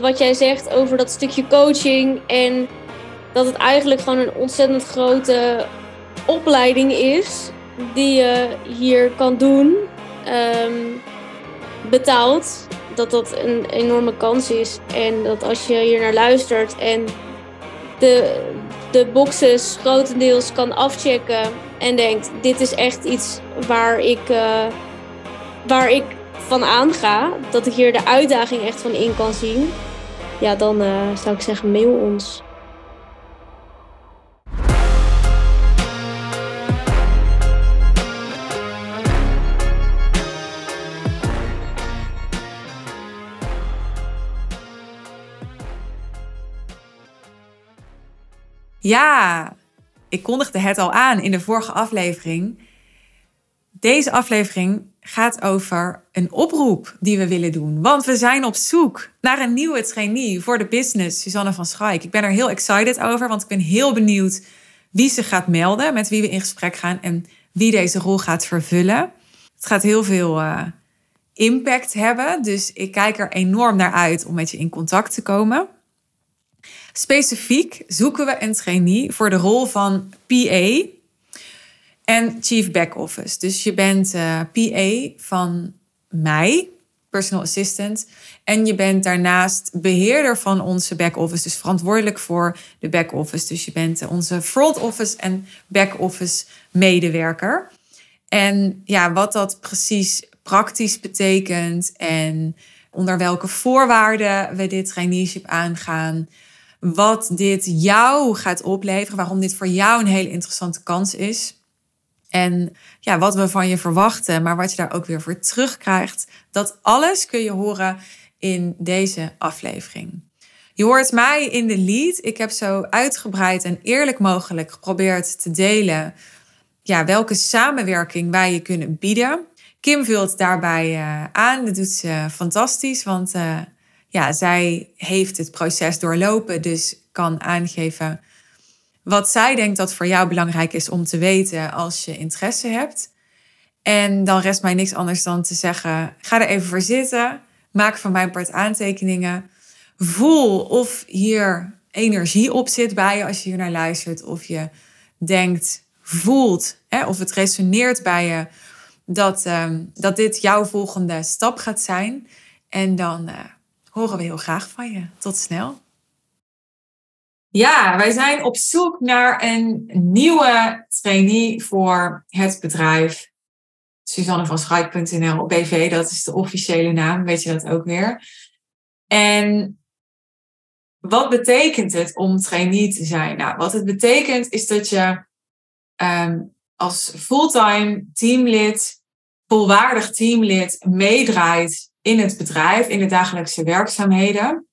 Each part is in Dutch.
wat jij zegt over dat stukje coaching en dat het eigenlijk gewoon een ontzettend grote opleiding is die je hier kan doen, ehm, betaald. Dat dat een enorme kans is en dat als je hier naar luistert en de, de boxes grotendeels kan afchecken en denkt: dit is echt iets waar ik, uh, waar ik van aanga, dat ik hier de uitdaging echt van in kan zien, ja, dan uh, zou ik zeggen: mail ons. Ja, ik kondigde het al aan in de vorige aflevering. Deze aflevering gaat over een oproep die we willen doen. Want we zijn op zoek naar een nieuwe trainee voor de business, Susanne van Schaik. Ik ben er heel excited over, want ik ben heel benieuwd wie ze gaat melden, met wie we in gesprek gaan en wie deze rol gaat vervullen. Het gaat heel veel uh, impact hebben, dus ik kijk er enorm naar uit om met je in contact te komen. Specifiek zoeken we een trainee voor de rol van PA en Chief Back Office. Dus je bent eh, PA van mij, personal assistant. En je bent daarnaast beheerder van onze back office, dus verantwoordelijk voor de back office. Dus je bent onze front office en back office medewerker. En ja, wat dat precies praktisch betekent en onder welke voorwaarden we dit traineeship aangaan, wat dit jou gaat opleveren, waarom dit voor jou een hele interessante kans is. En ja, wat we van je verwachten, maar wat je daar ook weer voor terugkrijgt. Dat alles kun je horen in deze aflevering. Je hoort mij in de lead. Ik heb zo uitgebreid en eerlijk mogelijk geprobeerd te delen ja, welke samenwerking wij je kunnen bieden. Kim vult daarbij uh, aan. Dat doet ze fantastisch, want uh, ja, zij heeft het proces doorlopen, dus kan aangeven wat zij denkt dat voor jou belangrijk is om te weten als je interesse hebt. En dan rest mij niks anders dan te zeggen: ga er even voor zitten, maak van mijn part aantekeningen, voel of hier energie op zit bij je als je hier naar luistert, of je denkt, voelt, hè, of het resoneert bij je dat, um, dat dit jouw volgende stap gaat zijn. En dan uh, horen we heel graag van je. Tot snel. Ja, wij zijn op zoek naar een nieuwe trainee voor het bedrijf. Suzanne van Schaik.nl BV, dat is de officiële naam, weet je dat ook weer. En wat betekent het om trainee te zijn? Nou, wat het betekent is dat je um, als fulltime teamlid, volwaardig teamlid, meedraait in het bedrijf, in de dagelijkse werkzaamheden.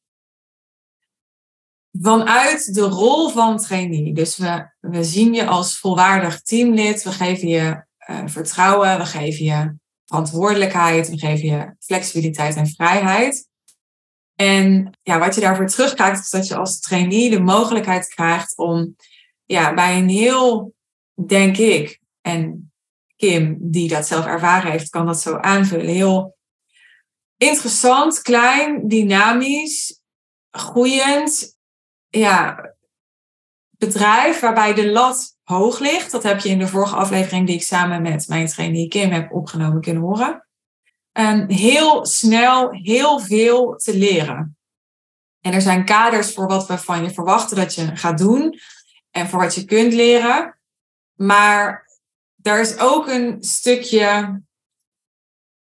Vanuit de rol van trainee. Dus we, we zien je als volwaardig teamlid. We geven je uh, vertrouwen. We geven je verantwoordelijkheid. We geven je flexibiliteit en vrijheid. En ja, wat je daarvoor terugkrijgt, is dat je als trainee de mogelijkheid krijgt om ja, bij een heel, denk ik, en Kim, die dat zelf ervaren heeft, kan dat zo aanvullen. Heel interessant, klein, dynamisch, groeiend ja, bedrijf waarbij de lat hoog ligt. Dat heb je in de vorige aflevering die ik samen met mijn trainee Kim heb opgenomen kunnen horen. Um, heel snel heel veel te leren. En er zijn kaders voor wat we van je verwachten dat je gaat doen en voor wat je kunt leren. Maar er is ook een stukje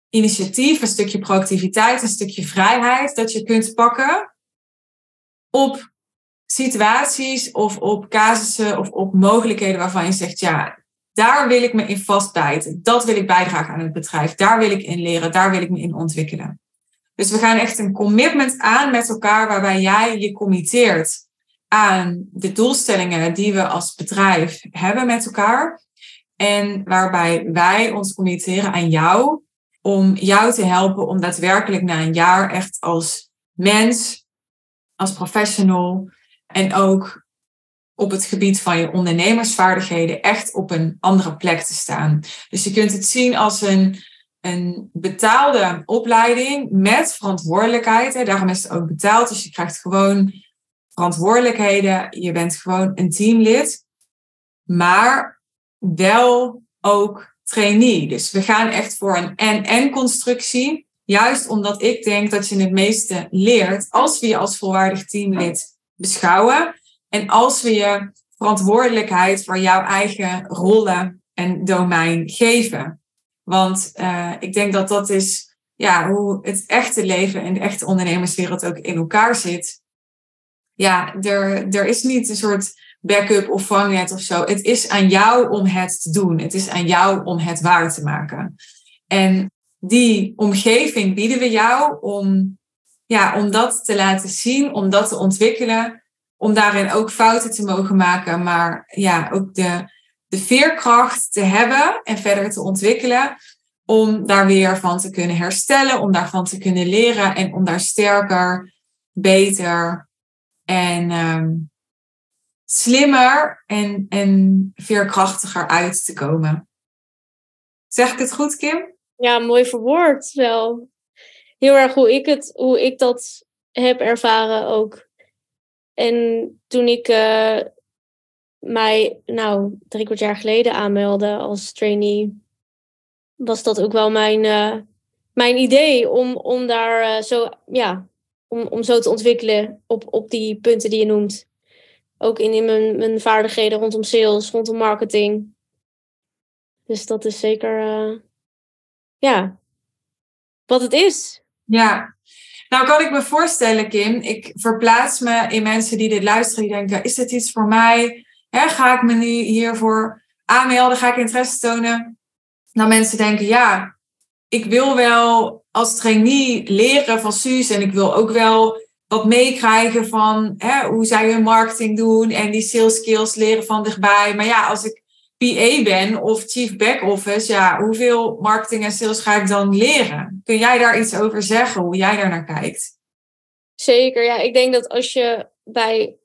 initiatief, een stukje proactiviteit, een stukje vrijheid dat je kunt pakken op situaties of op casussen of op mogelijkheden waarvan je zegt, ja, daar wil ik me in vastbijten. Dat wil ik bijdragen aan het bedrijf. Daar wil ik in leren. Daar wil ik me in ontwikkelen. Dus we gaan echt een commitment aan met elkaar waarbij jij je committeert aan de doelstellingen die we als bedrijf hebben met elkaar. En waarbij wij ons committeren aan jou om jou te helpen om daadwerkelijk na een jaar echt als mens, als professional en ook op het gebied van je ondernemersvaardigheden echt op een andere plek te staan. Dus je kunt het zien als een, een betaalde opleiding met verantwoordelijkheid. Daarom is het ook betaald. Dus je krijgt gewoon verantwoordelijkheden. Je bent gewoon een teamlid. Maar wel ook trainee. Dus we gaan echt voor een en-en constructie. Juist omdat ik denk dat je het meeste leert als we je als volwaardig teamlid beschouwen. En als we je verantwoordelijkheid voor jouw eigen rollen en domein geven. Want uh, ik denk dat dat is ja, hoe het echte leven en de echte ondernemerswereld ook in elkaar zit. Ja, er, er is niet een soort backup of vangnet of zo. Het is aan jou om het te doen. Het is aan jou om het waar te maken. En die omgeving bieden we jou om, ja, om dat te laten zien, om dat te ontwikkelen, om daarin ook fouten te mogen maken, maar ja, ook de, de veerkracht te hebben en verder te ontwikkelen, om daar weer van te kunnen herstellen, om daarvan te kunnen leren en om daar sterker, beter en um, slimmer en, en veerkrachtiger uit te komen. Zeg ik het goed, Kim? Ja, mooi verwoord wel. Heel erg hoe ik, het, hoe ik dat heb ervaren ook. En toen ik uh, mij, nou, drie kwart jaar geleden aanmeldde als trainee, was dat ook wel mijn, uh, mijn idee om, om daar uh, zo, ja, om, om zo te ontwikkelen op, op die punten die je noemt. Ook in, in mijn, mijn vaardigheden rondom sales, rondom marketing. Dus dat is zeker, ja, wat het is. Ja, nou kan ik me voorstellen, Kim, ik verplaats me in mensen die dit luisteren, die denken, is dit iets voor mij? ga ik me nu hiervoor aanmelden? Ga ik interesse tonen? Nou, mensen denken, ja, ik wil wel als trainee leren van Suus en ik wil ook wel wat meekrijgen van hè, hoe zij hun marketing doen en die sales skills leren van dichtbij. Maar ja, als ik PA ben of Chief Back Office, ja, hoeveel marketing en sales ga ik dan leren? Kun jij daar iets over zeggen, hoe jij daar naar kijkt? Zeker, ja. Ik denk dat als je bij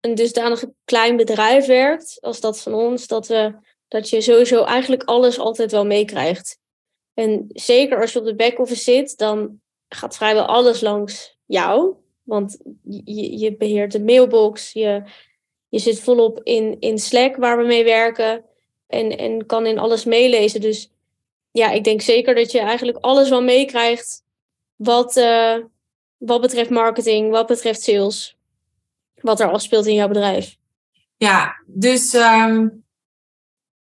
een dusdanig klein bedrijf werkt, als dat van ons, dat, we, dat je sowieso eigenlijk alles altijd wel meekrijgt. En zeker als je op de back-office zit, dan gaat vrijwel alles langs jou. Want je, je beheert de mailbox, je, je zit volop in, in Slack waar we mee werken en, en kan in alles meelezen. Dus ja, ik denk zeker dat je eigenlijk alles wel meekrijgt wat, uh, wat betreft marketing, wat betreft sales, wat er afspeelt in jouw bedrijf. Ja, dus um,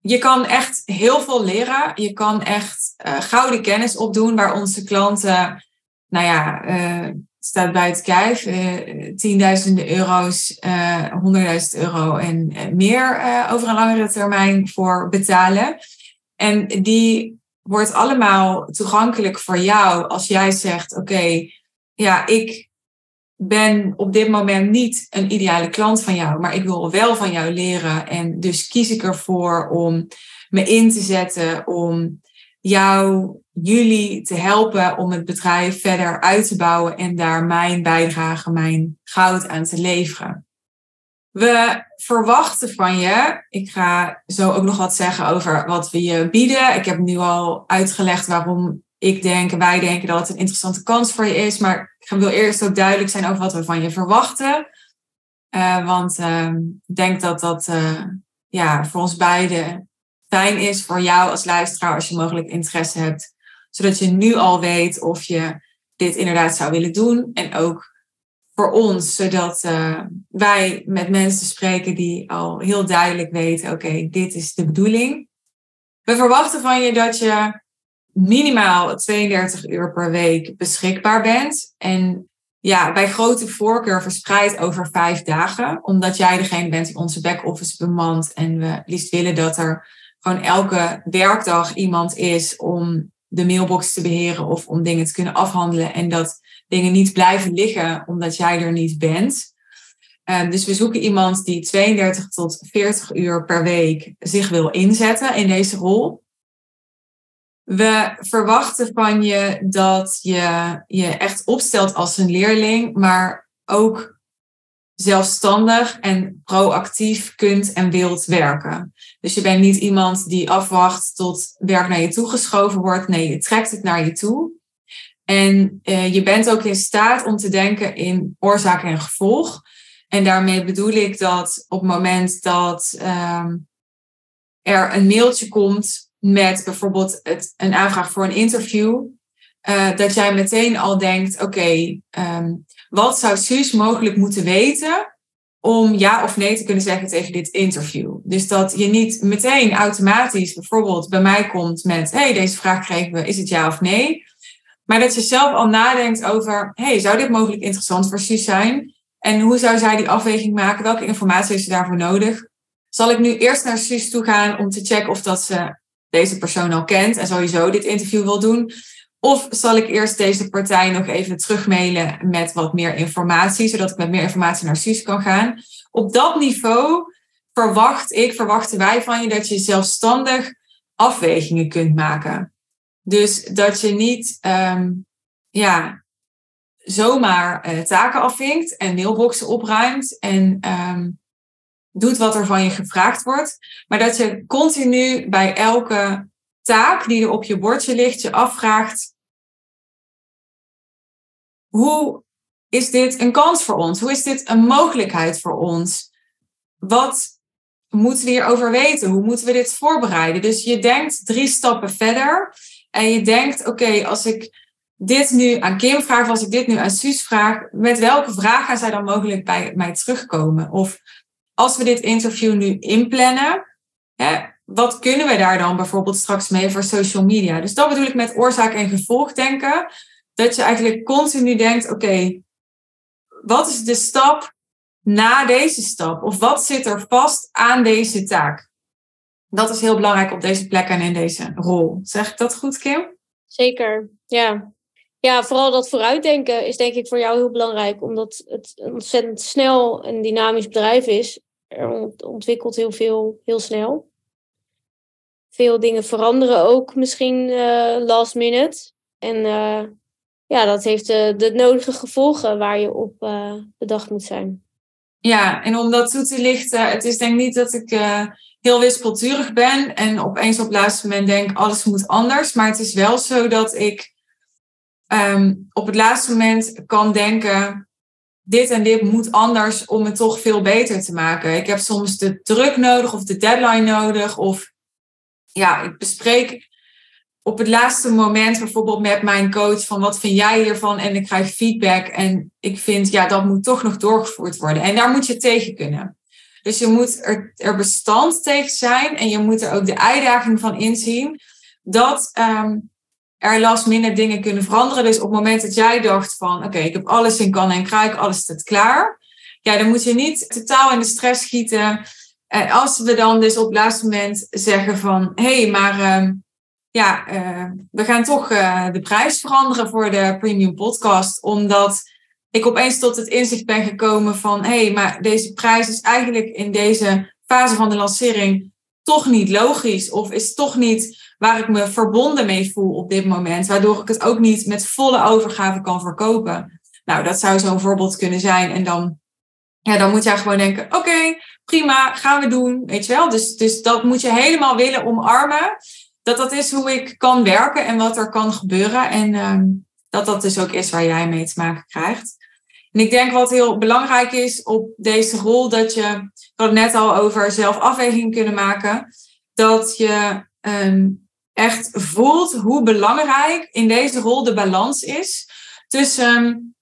je kan echt heel veel leren. Je kan echt uh, gouden kennis opdoen waar onze klanten, nou ja, uh, staat bij het kijf. Uh, tienduizenden euro's, uh, honderdduizend euro en meer uh, over een langere termijn voor betalen. En die wordt allemaal toegankelijk voor jou als jij zegt: Oké, ja, ik ben op dit moment niet een ideale klant van jou, maar ik wil wel van jou leren. En dus kies ik ervoor om me in te zetten om jou, jullie te helpen om het bedrijf verder uit te bouwen en daar mijn bijdrage, mijn goud aan te leveren. We verwachten van je, ik ga zo ook nog wat zeggen over wat we je bieden. Ik heb nu al uitgelegd waarom ik denk, wij denken dat het een interessante kans voor je is, maar ik wil eerst ook duidelijk zijn over wat we van je verwachten. Uh, want uh, ik denk dat dat uh, ja, voor ons beiden fijn is voor jou als luisteraar als je mogelijk interesse hebt. Zodat je nu al weet of je dit inderdaad zou willen doen. En ook voor ons, zodat uh, wij met mensen spreken die al heel duidelijk weten, oké, dit is de bedoeling. We verwachten van je dat je minimaal 32 uur per week beschikbaar bent. En ja, bij grote voorkeur verspreid over vijf dagen. Omdat jij degene bent die onze back-office bemant. En we liefst willen dat er elke werkdag iemand is om de mailbox te beheren of om dingen te kunnen afhandelen en dat dingen niet blijven liggen omdat jij er niet bent. Uh, dus we zoeken iemand die 32 tot 40 uur per week zich wil inzetten in deze rol. We verwachten van je dat je je echt opstelt als een leerling, maar ook zelfstandig en proactief kunt en wilt werken. Dus je bent niet iemand die afwacht tot werk naar je toe geschoven wordt. Nee, je trekt het naar je toe. En uh, je bent ook in staat om te denken in oorzaak en gevolg. En daarmee bedoel ik dat op het moment dat um, er een mailtje komt met bijvoorbeeld een aanvraag voor een interview, uh, dat jij meteen al denkt: oké, um, wat zou Suus mogelijk moeten weten om ja of nee te kunnen zeggen tegen dit interview? Dus dat je niet meteen automatisch bijvoorbeeld bij mij komt met: hey, deze vraag kregen we, is het ja of nee? Maar dat je zelf al nadenkt over: hey, zou dit mogelijk interessant voor Suus zijn? En hoe zou zij die afweging maken? Welke informatie heeft ze daarvoor nodig? Zal ik nu eerst naar Suus toe gaan om te checken of dat ze deze persoon al kent en sowieso dit interview wil doen? Of zal ik eerst deze partij nog even terugmailen met wat meer informatie, zodat ik met meer informatie naar Suus kan gaan? Op dat niveau verwacht ik, verwachten wij van je dat je zelfstandig afwegingen kunt maken. Dus dat je niet um, ja, zomaar uh, taken afvinkt en mailboxen opruimt en um, doet wat er van je gevraagd wordt. Maar dat je continu bij elke taak die er op je bordje ligt, je afvraagt: hoe is dit een kans voor ons? Hoe is dit een mogelijkheid voor ons? Wat moeten we hierover weten? Hoe moeten we dit voorbereiden? Dus je denkt drie stappen verder en je denkt: oké, als ik dit nu aan Kim vraag, als ik dit nu aan Suus vraag, met welke vraag gaan zij dan mogelijk bij mij terugkomen? Of als we dit interview nu inplannen, wat kunnen we daar dan bijvoorbeeld straks mee voor social media? Dus dat bedoel ik met oorzaak en gevolg denken. Dat je eigenlijk continu denkt, oké, wat is de stap na deze stap? Of wat zit er vast aan deze taak? Dat is heel belangrijk op deze plek en in deze rol. Zeg ik dat goed, Kim? Zeker, ja. Ja, vooral dat vooruitdenken is denk ik voor jou heel belangrijk, omdat het een ontzettend snel en dynamisch bedrijf is. Er ontwikkelt heel veel, heel snel. Veel dingen veranderen ook misschien uh, last minute. En uh, ja, dat heeft de, nodige gevolgen waar je op uh, bedacht moet zijn. Ja, en om dat toe te lichten, het is denk ik niet dat ik heel wispelturig ben en opeens op het laatste moment denk alles moet anders. Maar het is wel zo dat ik um, op het laatste moment kan denken, dit en dit moet anders om het toch veel beter te maken. Ik heb soms de druk nodig of de deadline nodig. Of ja, ik bespreek op het laatste moment bijvoorbeeld met mijn coach van wat vind jij hiervan en ik krijg feedback en ik vind ja dat moet toch nog doorgevoerd worden en daar moet je tegen kunnen. Dus je moet er, er bestand tegen zijn en je moet er ook de uitdaging van inzien dat um, er last minder dingen kunnen veranderen. Dus op het moment dat jij dacht van oké, ik heb alles in kan en kruik, alles staat klaar. Ja, dan moet je niet totaal in de stress schieten. En als we dan dus op het laatste moment zeggen van hé, hey, maar uh, ja, uh, we gaan toch uh, de prijs veranderen voor de premium podcast. Omdat ik opeens tot het inzicht ben gekomen van hé, hey, maar deze prijs is eigenlijk in deze fase van de lancering toch niet logisch. Of is toch niet waar ik me verbonden mee voel op dit moment, waardoor ik het ook niet met volle overgave kan verkopen. Nou, dat zou zo'n voorbeeld kunnen zijn. En dan, ja, dan moet jij gewoon denken: oké, prima, gaan we doen. Weet je wel? Dus, dus dat moet je helemaal willen omarmen. Dat dat is hoe ik kan werken en wat er kan gebeuren. En uh, dat dat dus ook is waar jij mee te maken krijgt. En ik denk wat heel belangrijk is op deze rol, dat je, ik had het net al over zelf afwegingen kunnen maken, dat je um, echt voelt hoe belangrijk in deze rol de balans is tussen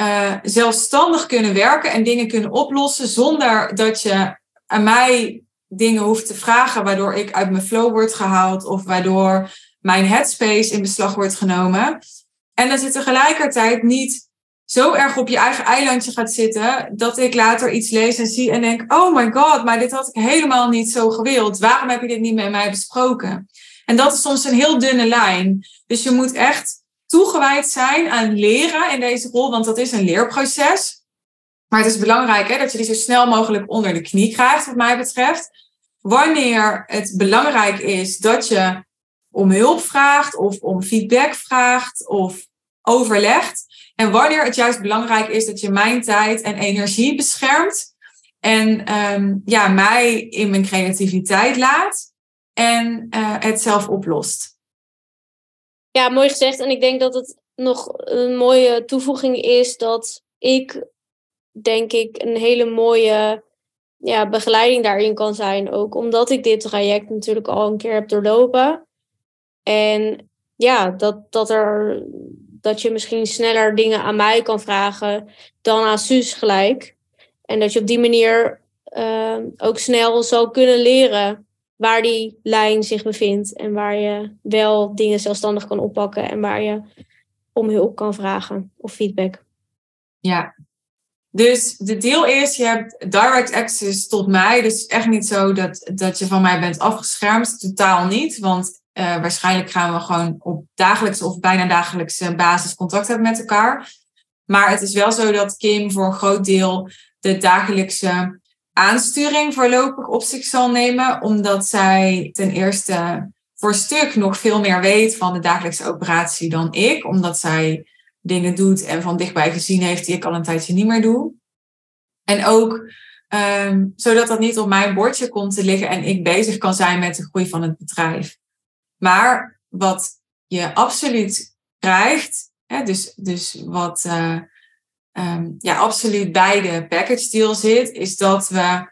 uh, zelfstandig kunnen werken en dingen kunnen oplossen zonder dat je aan mij dingen hoeft te vragen waardoor ik uit mijn flow word gehaald of waardoor mijn headspace in beslag wordt genomen. En dat je tegelijkertijd niet zo erg op je eigen eilandje gaat zitten dat ik later iets lees en zie en denk: Oh my god, maar dit had ik helemaal niet zo gewild. Waarom heb je dit niet met mij besproken? En dat is soms een heel dunne lijn. Dus je moet echt toegewijd zijn aan leren in deze rol, want dat is een leerproces. Maar het is belangrijk hè, dat je die zo snel mogelijk onder de knie krijgt, wat mij betreft. Wanneer het belangrijk is dat je om hulp vraagt of om feedback vraagt of overlegt. En wanneer het juist belangrijk is dat je mijn tijd en energie beschermt. En ehm, ja, mij in mijn creativiteit laat. En uh, het zelf oplost. Ja, mooi gezegd. En ik denk dat het nog een mooie toevoeging is dat ik, denk ik, een hele mooie ja, begeleiding daarin kan zijn. Ook omdat ik dit traject natuurlijk al een keer heb doorlopen. En ja, dat, dat, er, dat je misschien sneller dingen aan mij kan vragen dan aan Suus gelijk. En dat je op die manier uh, ook snel zal kunnen leren waar die lijn zich bevindt. En waar je wel dingen zelfstandig kan oppakken en waar je om hulp kan vragen of feedback. Ja, dus de deal is, je hebt direct access tot mij. Dus echt niet zo dat, dat je van mij bent afgeschermd. Totaal niet. Want uh, waarschijnlijk gaan we gewoon op dagelijkse of bijna dagelijkse basis contact hebben met elkaar. Maar het is wel zo dat Kim voor een groot deel de dagelijkse aansturing voorlopig op zich zal nemen. Omdat zij ten eerste voor stuk nog veel meer weet van de dagelijkse operatie dan ik. Omdat zij dingen doet en van dichtbij gezien heeft die ik al een tijdje niet meer doe. En ook um, zodat dat niet op mijn bordje komt te liggen en ik bezig kan zijn met de groei van het bedrijf. Maar wat je absoluut krijgt, hè, dus, dus wat uh, um, ja, absoluut bij de package deal zit, is dat we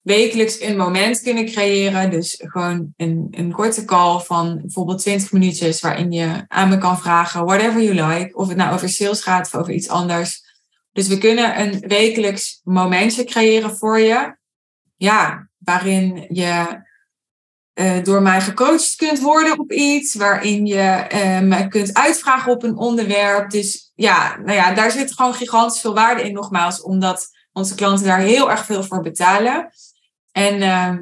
wekelijks een moment kunnen creëren. Dus gewoon een, een korte call van bijvoorbeeld 20 minuutjes waarin je aan me kan vragen, whatever you like. Of het nou over sales gaat of over iets anders. Dus we kunnen een wekelijks momentje creëren voor je. Ja, waarin je uh, door mij gecoacht kunt worden op iets, waarin je uh, me kunt uitvragen op een onderwerp. Dus ja, nou ja, daar zit gewoon gigantisch veel waarde in, nogmaals, omdat onze klanten daar heel erg veel voor betalen. En uh,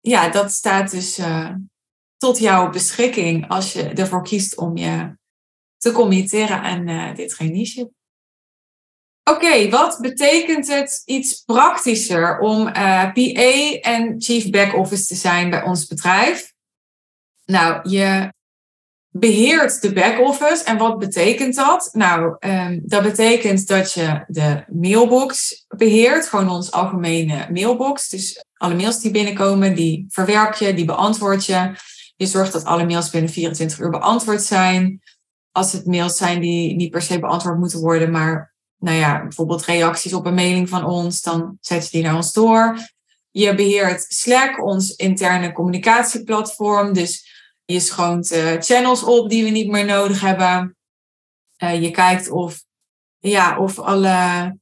ja, dat staat dus uh, tot jouw beschikking als je ervoor kiest om je te committeren aan dit traineeship. Oké, wat betekent het iets praktischer om uh, PA en Chief Back Office te zijn bij ons bedrijf? Nou, je beheert de back-office. En wat betekent dat? Nou, um, dat betekent dat je de mailbox beheert, gewoon ons algemene mailbox. Dus alle mails die binnenkomen, die verwerk je, die beantwoord je. Je zorgt dat alle mails binnen 24 uur beantwoord zijn. Als het mails zijn die niet per se beantwoord moeten worden, maar nou ja, bijvoorbeeld reacties op een mailing van ons, dan zet je die naar ons door. Je beheert Slack, ons interne communicatieplatform. Dus je schoont uh, channels op die we niet meer nodig hebben. Uh, je kijkt of, ja, of alle,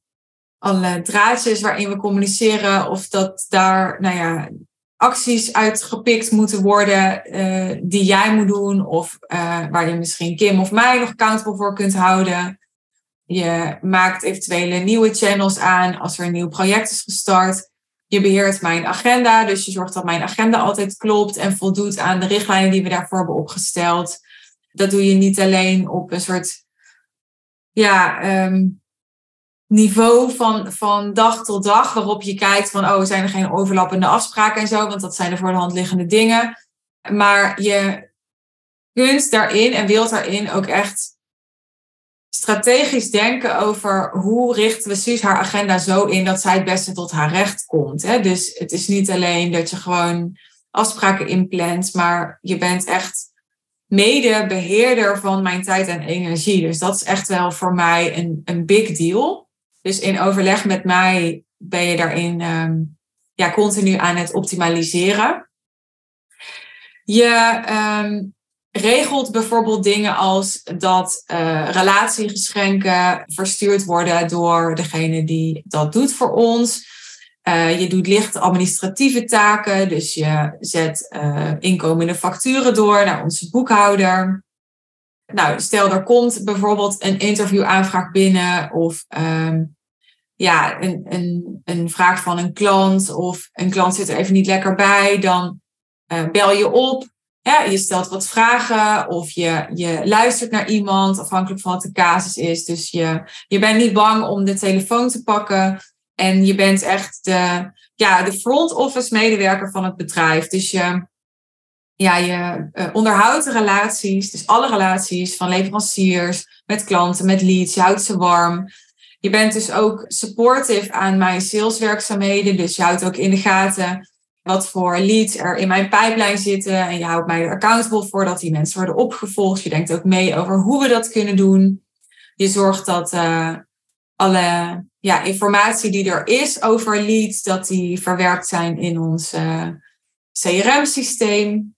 alle draadjes waarin we communiceren, of dat daar nou ja, acties uitgepikt moeten worden uh, die jij moet doen, of waar je misschien Kim of mij nog accountable voor kunt houden. Je maakt eventuele nieuwe channels aan als er een nieuw project is gestart. Je beheert mijn agenda, dus je zorgt dat mijn agenda altijd klopt en voldoet aan de richtlijnen die we daarvoor hebben opgesteld. Dat doe je niet alleen op een soort ja, um, niveau van, van dag tot dag, waarop je kijkt van, oh, zijn er geen overlappende afspraken en zo, want dat zijn de voor de hand liggende dingen. Maar je kunt daarin en wilt daarin ook echt strategisch denken over hoe richten we Suus haar agenda zo in dat zij het beste tot haar recht komt. Hè? Dus het is niet alleen dat je gewoon afspraken inplant, maar je bent echt mede beheerder van mijn tijd en energie. Dus dat is echt wel voor mij een, een big deal. Dus in overleg met mij ben je daarin um, ja, continu aan het optimaliseren. Je um, regelt bijvoorbeeld dingen als dat uh, relatiegeschenken verstuurd worden door degene die dat doet voor ons. Uh, je doet licht administratieve taken, dus je zet uh, inkomende facturen door naar onze boekhouder. Nou, stel er komt bijvoorbeeld een interviewaanvraag binnen of um, ja, een, een, een vraag van een klant of een klant zit er even niet lekker bij, dan bel je op ja, je stelt wat vragen of je, je luistert naar iemand, afhankelijk van wat de casus is. Dus je, je bent niet bang om de telefoon te pakken. En je bent echt de, ja, de front office medewerker van het bedrijf. Dus je ja, je uh, onderhoudt relaties, dus alle relaties van leveranciers, met klanten, met leads. Je houdt ze warm. Je bent dus ook supportive aan mijn saleswerkzaamheden. Dus je houdt ook in de gaten wat voor leads er in mijn pipeline zitten. En je houdt mij accountable voor dat die mensen worden opgevolgd. Je denkt ook mee over hoe we dat kunnen doen. Je zorgt dat uh, alle ja, informatie die er is over leads, dat die verwerkt zijn in ons uh, CRM-systeem.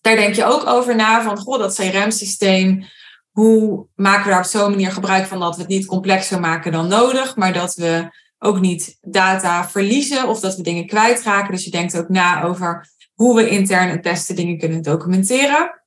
Daar denk je ook over na van, goh, dat CRM-systeem, hoe maken we daar op zo'n manier gebruik van dat we het niet complexer maken dan nodig, maar dat we ook niet data verliezen of dat we dingen kwijtraken. Dus je denkt ook na over hoe we intern het beste dingen kunnen documenteren.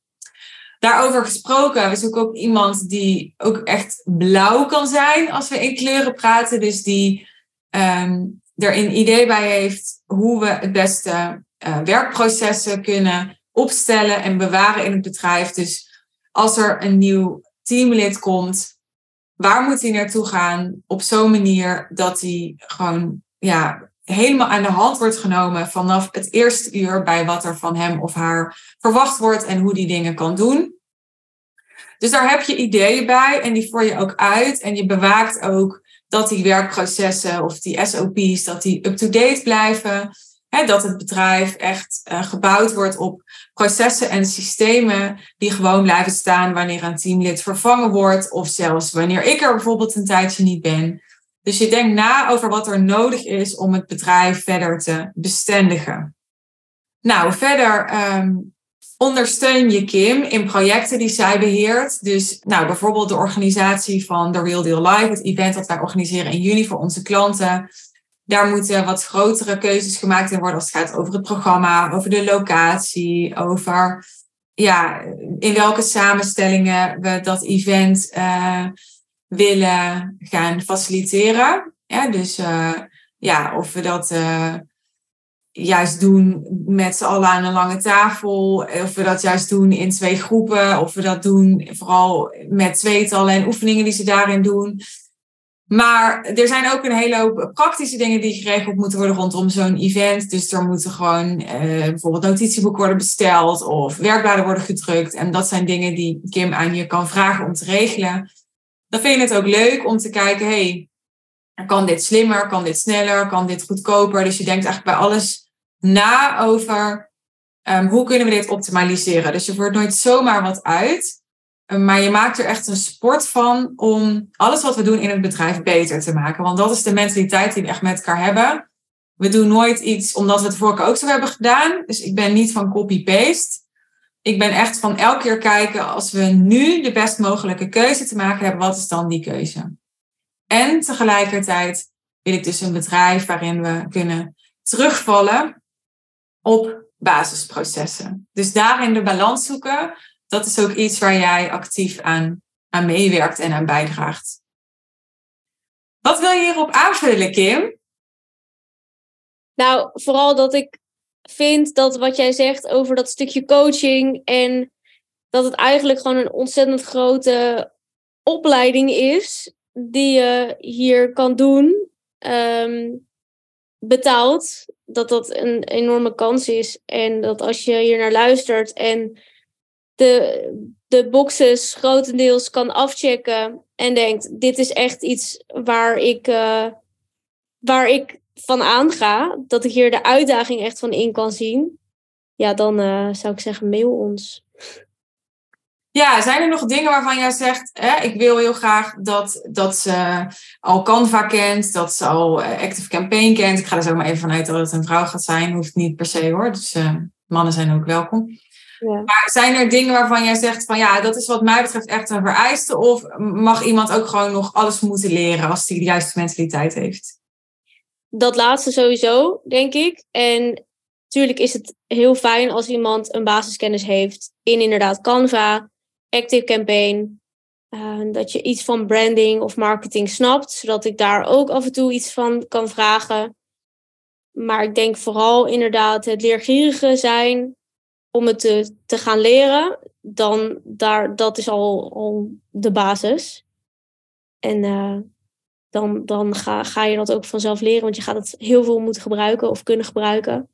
Daarover gesproken, we zoeken ook iemand die ook echt blauw kan zijn als we in kleuren praten. Dus die um, er een idee bij heeft hoe we het beste uh, werkprocessen kunnen opstellen en bewaren in het bedrijf. Dus als er een nieuw teamlid komt, waar moet hij naartoe gaan op zo'n manier dat hij gewoon ja, helemaal aan de hand wordt genomen vanaf het eerste uur bij wat er van hem of haar verwacht wordt en hoe die dingen kan doen. Dus daar heb je ideeën bij en die voer je ook uit en je bewaakt ook dat die werkprocessen of die SOP's, dat die up-to-date blijven. Dat het bedrijf echt uh, gebouwd wordt op processen en systemen die gewoon blijven staan wanneer een teamlid vervangen wordt of zelfs wanneer ik er bijvoorbeeld een tijdje niet ben. Dus je denkt na over wat er nodig is om het bedrijf verder te bestendigen. Nou, verder um, ondersteun je Kim in projecten die zij beheert. Dus nou, bijvoorbeeld de organisatie van The Real Deal Live, het event dat wij organiseren in juni voor onze klanten. Daar moeten wat grotere keuzes gemaakt worden als het gaat over het programma, over de locatie, over ja, in welke samenstellingen we dat event uh, willen gaan faciliteren. Ja, dus uh, ja, of we dat uh, juist doen met z'n allen aan een lange tafel. Of we dat juist doen in twee groepen. Of we dat doen vooral met tweetallen en oefeningen die ze daarin doen. Maar er zijn ook een hele hoop praktische dingen die geregeld moeten worden rondom zo'n event. Dus er moeten gewoon uh, bijvoorbeeld notitieboeken worden besteld of werkbladen worden gedrukt. En dat zijn dingen die Kim aan je kan vragen om te regelen. Dan vind je het ook leuk om te kijken, hey, kan dit slimmer, kan dit sneller, kan dit goedkoper? Dus je denkt eigenlijk bij alles na over um, hoe kunnen we dit optimaliseren. Dus je voert nooit zomaar wat uit. Maar je maakt er echt een sport van om alles wat we doen in het bedrijf beter te maken. Want dat is de mentaliteit die we echt met elkaar hebben. We doen nooit iets omdat we het vorige ook zo hebben gedaan. Dus ik ben niet van copy-paste. Ik ben echt van elke keer kijken, als we nu de best mogelijke keuze te maken hebben, wat is dan die keuze? En tegelijkertijd wil ik dus een bedrijf waarin we kunnen terugvallen op basisprocessen. Dus daarin de balans zoeken dat is ook iets waar jij actief aan, aan meewerkt en aan bijdraagt. Wat wil je hierop aanvullen, Kim? Nou, vooral dat ik vind dat wat jij zegt over dat stukje coaching en dat het eigenlijk gewoon een ontzettend grote opleiding is die je hier kan doen, um, betaald, dat dat een enorme kans is. En dat als je hier naar luistert en de, de boxes grotendeels kan afchecken en denkt: dit is echt iets waar ik, uh, waar ik van aanga, dat ik hier de uitdaging echt van in kan zien, ja, dan uh, zou ik zeggen: mail ons. Ja, zijn er nog dingen waarvan jij zegt, hè, ik wil heel graag dat, dat ze al Canva kent, dat ze al uh, Active Campaign kent. Ik ga er zo maar even vanuit dat het een vrouw gaat zijn, hoeft niet per se hoor. Dus mannen zijn ook welkom. Ja. Maar zijn er dingen waarvan jij zegt van ja, dat is wat mij betreft echt een vereiste? Of mag iemand ook gewoon nog alles moeten leren als hij de juiste mentaliteit heeft? Dat laatste sowieso, denk ik. En natuurlijk is het heel fijn als iemand een basiskennis heeft in inderdaad Canva, Active Campaign. Uh, dat je iets van branding of marketing snapt, zodat ik daar ook af en toe iets van kan vragen. Maar ik denk vooral inderdaad het leergierige zijn, om het te, te gaan leren, dan daar, dat is al, al de basis. En uh, dan, dan ga, ga je dat ook vanzelf leren, want je gaat het heel veel moeten gebruiken of kunnen gebruiken.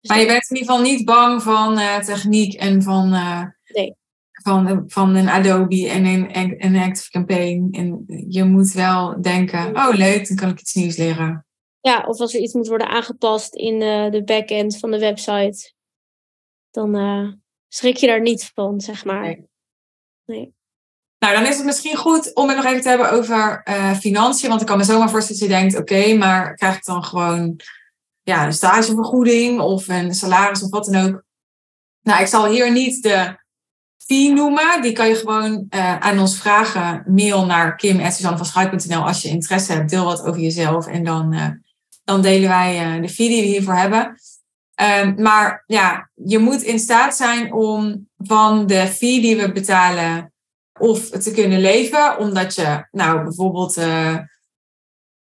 Maar je bent in ieder geval niet bang van uh, techniek en van, uh, nee. van, van een Adobe en een, een Active Campaign. En je moet wel denken, oh leuk, dan kan ik iets nieuws leren. Ja, of als er iets moet worden aangepast in uh, de backend van de website, dan schrik je daar niet van, zeg maar. Nee. nee. Nou, dan is het misschien goed om het nog even te hebben over financiën. Want ik kan me zomaar voorstellen dat je denkt, oké, maar krijg ik dan gewoon ja, een stagevergoeding of een salaris of wat dan ook. Nou, ik zal hier niet de fee noemen. Die kan je gewoon uh, aan ons vragen. Mail naar kim.suzannevanschuik.nl als je interesse hebt. Deel wat over jezelf en dan, uh, dan delen wij uh, de fee die we hiervoor hebben. Um, maar ja, je moet in staat zijn om van de fee die we betalen of te kunnen leven. Omdat je nou bijvoorbeeld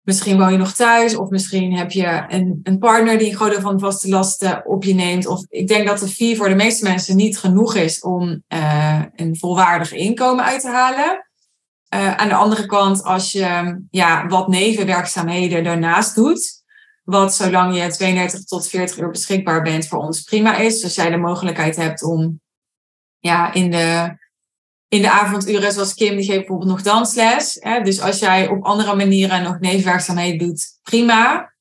Misschien woon je nog thuis, of misschien heb je een, een partner die een groot deel van de vaste lasten op je neemt. Of ik denk dat de fee voor de meeste mensen niet genoeg is om uh, een volwaardig inkomen uit te halen. Aan de andere kant, als je ja, wat nevenwerkzaamheden daarnaast doet, wat zolang je 32 tot 40 uur beschikbaar bent voor ons prima is. Dus jij de mogelijkheid hebt om ja, in de in de avonduren, zoals Kim, die geeft bijvoorbeeld nog dansles. Hè? Dus als jij op andere manieren nog nevenwerkzaamheden doet, prima.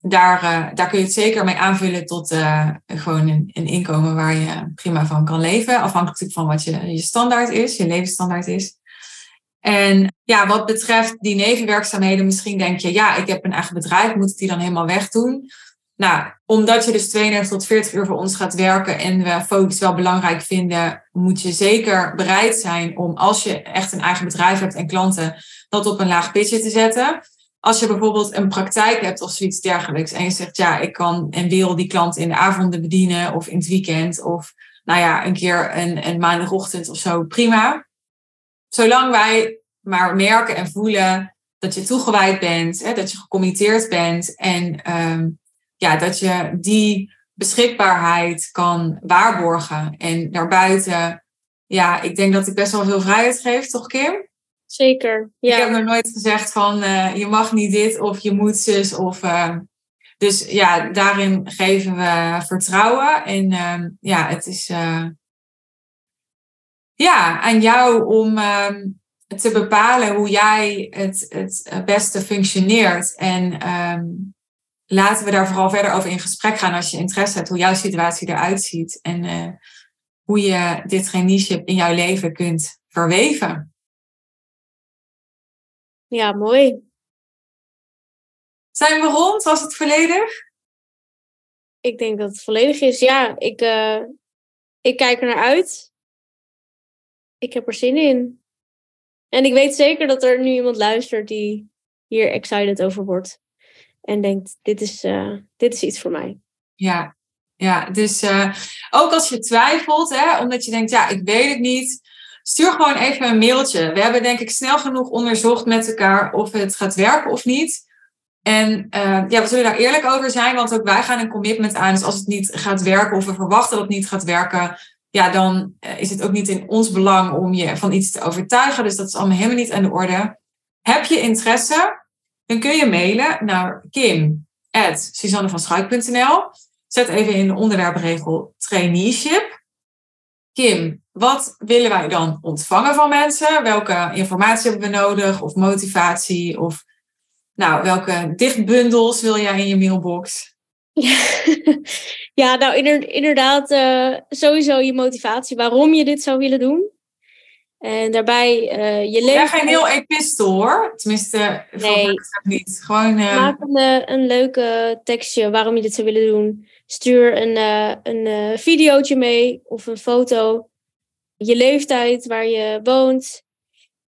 Daar, uh, daar kun je het zeker mee aanvullen tot uh, gewoon een, een, inkomen waar je prima van kan leven. Afhankelijk van wat je, je standaard is, je levensstandaard is. En ja, wat betreft die nevenwerkzaamheden, misschien denk je, ja, ik heb een eigen bedrijf, moet ik die dan helemaal wegdoen? Nou, omdat je dus 32 tot 40 uur voor ons gaat werken en we focus wel belangrijk vinden, moet je zeker bereid zijn om als je echt een eigen bedrijf hebt en klanten, dat op een laag pitje te zetten. Als je bijvoorbeeld een praktijk hebt of zoiets dergelijks en je zegt, ja, ik kan en wil die klant in de avonden bedienen of in het weekend of nou ja, een keer een, een maandagochtend of zo, prima. Zolang wij maar merken en voelen dat je toegewijd bent, hè, dat je gecommitteerd bent en um, ja, dat je die beschikbaarheid kan waarborgen. En daarbuiten, ja, ik denk dat ik best wel veel vrijheid geef, toch Kim? Zeker, ja. Ik heb nog nooit gezegd van uh, je mag niet dit of je moet zus of... Uh, dus ja, daarin geven we vertrouwen. En uh, ja, het is uh, ja, aan jou om ehm, te bepalen hoe jij het, het beste functioneert. En ehm, laten we daar vooral verder over in gesprek gaan als je interesse hebt hoe jouw situatie eruit ziet en uh, hoe je dit traineeship in jouw leven kunt verweven. Ja, mooi. Zijn we rond? Was het volledig? Ik denk dat het volledig is. Ja, ik, uh, ik kijk er naar uit. Ik heb er zin in. En ik weet zeker dat er nu iemand luistert die hier excited over wordt en denkt, dit is, uh, dit is iets voor mij. Ja, ja dus uh, ook als je twijfelt, hè, omdat je denkt, ja, ik weet het niet, stuur gewoon even een mailtje. We hebben denk ik snel genoeg onderzocht met elkaar of het gaat werken of niet. En uh, ja, we zullen daar eerlijk over zijn, want ook wij gaan een commitment aan. Dus als het niet gaat werken of we verwachten dat het niet gaat werken, ja, dan is het ook niet in ons belang om je van iets te overtuigen. Dus dat is allemaal helemaal niet aan de orde. Heb je interesse? dan kun je mailen naar kim.suzannevanschuik.nl. Zet even in de onderwerpregel traineeship. Kim, wat willen wij dan ontvangen van mensen? Welke informatie hebben we nodig? Of motivatie? Of nou, welke dichtbundels wil jij in je mailbox? Ja, nou inderdaad, uh, sowieso je motivatie waarom je dit zou willen doen. En daarbij uh, je leven. Ja, geen heel epistel hoor. Tenminste, nee. niet. Gewoon. Uh... Maak een, een leuke tekstje waarom je dit zou willen doen. Stuur een, een videootje mee of een foto. Je leeftijd, waar je woont.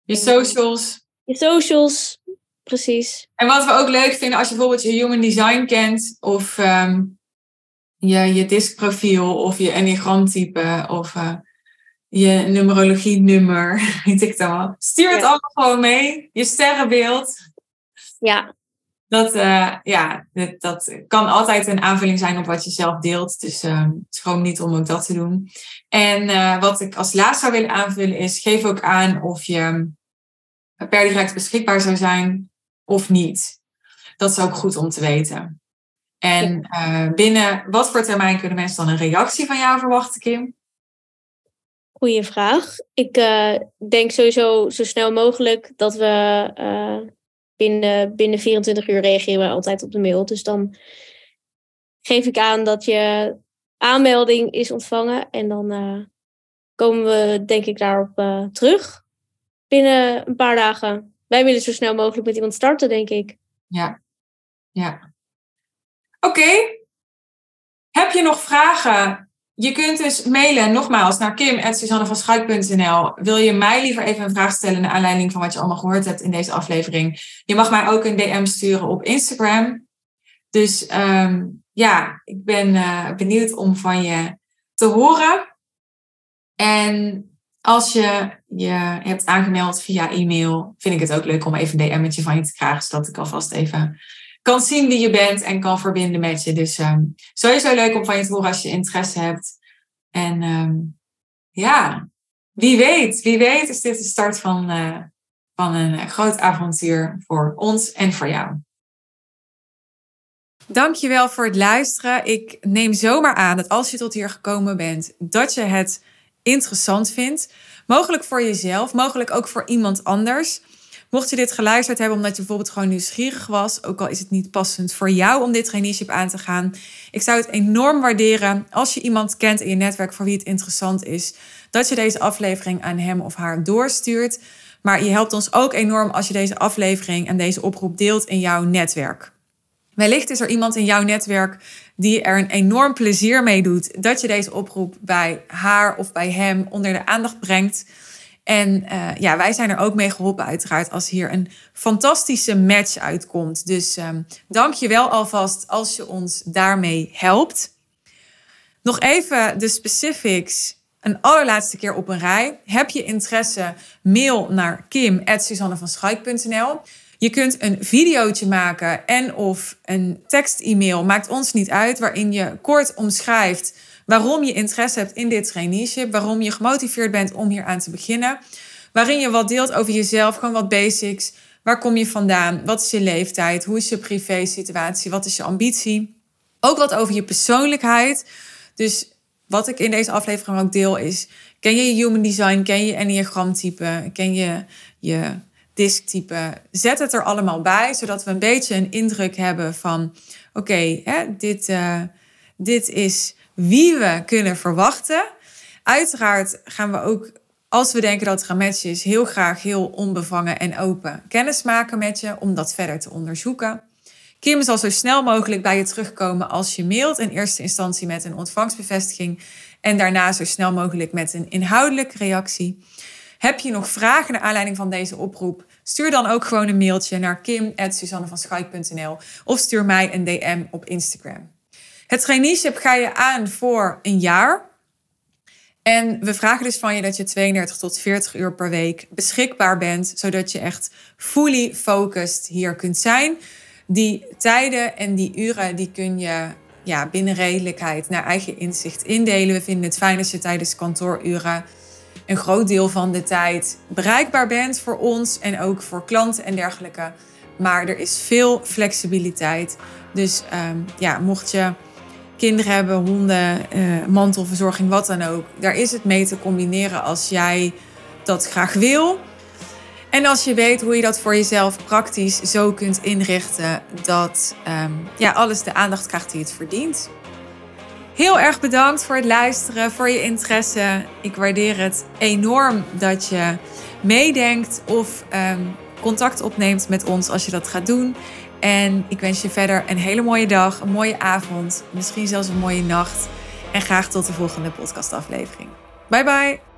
Je socials. Je socials, precies. En wat we ook leuk vinden, als je bijvoorbeeld je human design kent, of um, je, je diskprofiel, of je enneagramtype, of je numerologie-nummer, weet ik dan wel. Stuur het allemaal gewoon mee. Je sterrenbeeld. Ja. Dat, uh, ja, dat, dat, kan altijd een aanvulling zijn op wat je zelf deelt. Dus uh, schroom niet om ook dat te doen. En uh, wat ik als laatste zou willen aanvullen is... geef ook aan of je per direct beschikbaar zou zijn of niet. Dat is ook goed om te weten. En uh, binnen wat voor termijn kunnen mensen dan een reactie van jou verwachten, Kim? Goeie vraag. Ik uh, denk sowieso zo snel mogelijk dat we uh, binnen, binnen 24 uur reageren we altijd op de mail. Dus dan geef ik aan dat je aanmelding is ontvangen. En dan komen we denk ik daarop terug binnen een paar dagen. Wij willen zo snel mogelijk met iemand starten, denk ik. Ja, ja. Oké. Heb je nog vragen je kunt dus mailen, nogmaals, naar kim.suzannevanschuik.nl. Wil je mij liever even een vraag stellen naar aanleiding van wat je allemaal gehoord hebt in deze aflevering? Je mag mij ook een DM sturen op Instagram. Dus um, ja, ik ben uh, benieuwd om van je te horen. En als je je hebt aangemeld via e-mail, vind ik het ook leuk om even een DM'tje van je te krijgen, zodat ik alvast even kan zien wie je bent en kan verbinden met je. Dus um, sowieso leuk om van je te horen als je interesse hebt. En um, ja, wie weet, wie weet is dit de start van, uh, van een groot avontuur voor ons en voor jou. Dankjewel voor het luisteren. Ik neem zomaar aan dat als je tot hier gekomen bent, dat je het interessant vindt. Mogelijk voor jezelf, mogelijk ook voor iemand anders. Mocht je dit geluisterd hebben omdat je bijvoorbeeld gewoon nieuwsgierig was, ook al is het niet passend voor jou om dit traineeship aan te gaan, ik zou het enorm waarderen als je iemand kent in je netwerk voor wie het interessant is, dat je deze aflevering aan hem of haar doorstuurt. Maar je helpt ons ook enorm als je deze aflevering en deze oproep deelt in jouw netwerk. Wellicht is er iemand in jouw netwerk die er een enorm plezier mee doet dat je deze oproep bij haar of bij hem onder de aandacht brengt. En uh, ja, wij zijn er ook mee geholpen, uiteraard, als hier een fantastische match uitkomt. Dus um, dank je wel alvast als je ons daarmee helpt. Nog even de specifics een allerlaatste keer op een rij. Heb je interesse? Mail naar kim.suzannevanschuik.nl. Je kunt een videootje maken en of een tekst-e-mail, maakt ons niet uit, waarin je kort omschrijft waarom je interesse hebt in dit traineeship, waarom je gemotiveerd bent om hier aan te beginnen, waarin je wat deelt over jezelf, gewoon wat basics. Waar kom je vandaan? Wat is je leeftijd? Hoe is je privé situatie? Wat is je ambitie? Ook wat over je persoonlijkheid. Dus wat ik in deze aflevering ook deel is: ken je je human design? Ken je enneagramtype? Ken je je disktype? Zet het er allemaal bij, zodat we een beetje een indruk hebben van: oké, dit, uh, dit is wie we kunnen verwachten. Uiteraard gaan we ook, als we denken dat het gaan matchen is, heel graag heel onbevangen en open kennis maken met je om dat verder te onderzoeken. Kim zal zo snel mogelijk bij je terugkomen als je mailt. In eerste instantie met een ontvangstbevestiging en daarna zo snel mogelijk met een inhoudelijke reactie. Heb je nog vragen naar aanleiding van deze oproep? Stuur dan ook gewoon een mailtje naar kim.suzannevanschuik.nl of stuur mij een DM op Instagram. Het traineeship ga je aan voor een jaar. En we vragen dus van je dat je 32 tot 40 uur per week beschikbaar bent, zodat je echt fully focused hier kunt zijn. Die tijden en die uren die kun je ja, binnen redelijkheid naar eigen inzicht indelen. We vinden het fijn als je tijdens kantooruren een groot deel van de tijd bereikbaar bent voor ons en ook voor klanten en dergelijke. Maar er is veel flexibiliteit. Dus um, ja, mocht je kinderen hebben, honden, uh, mantelverzorging, wat dan ook. Daar is het mee te combineren als jij dat graag wil. En als je weet hoe je dat voor jezelf praktisch zo kunt inrichten dat um, ja, alles de aandacht krijgt die het verdient. Heel erg bedankt voor het luisteren, voor je interesse. Ik waardeer het enorm dat je meedenkt of um, contact opneemt met ons als je dat gaat doen. En ik wens je verder een hele mooie dag, een mooie avond, misschien zelfs een mooie nacht. En graag tot de volgende podcastaflevering. Bye bye!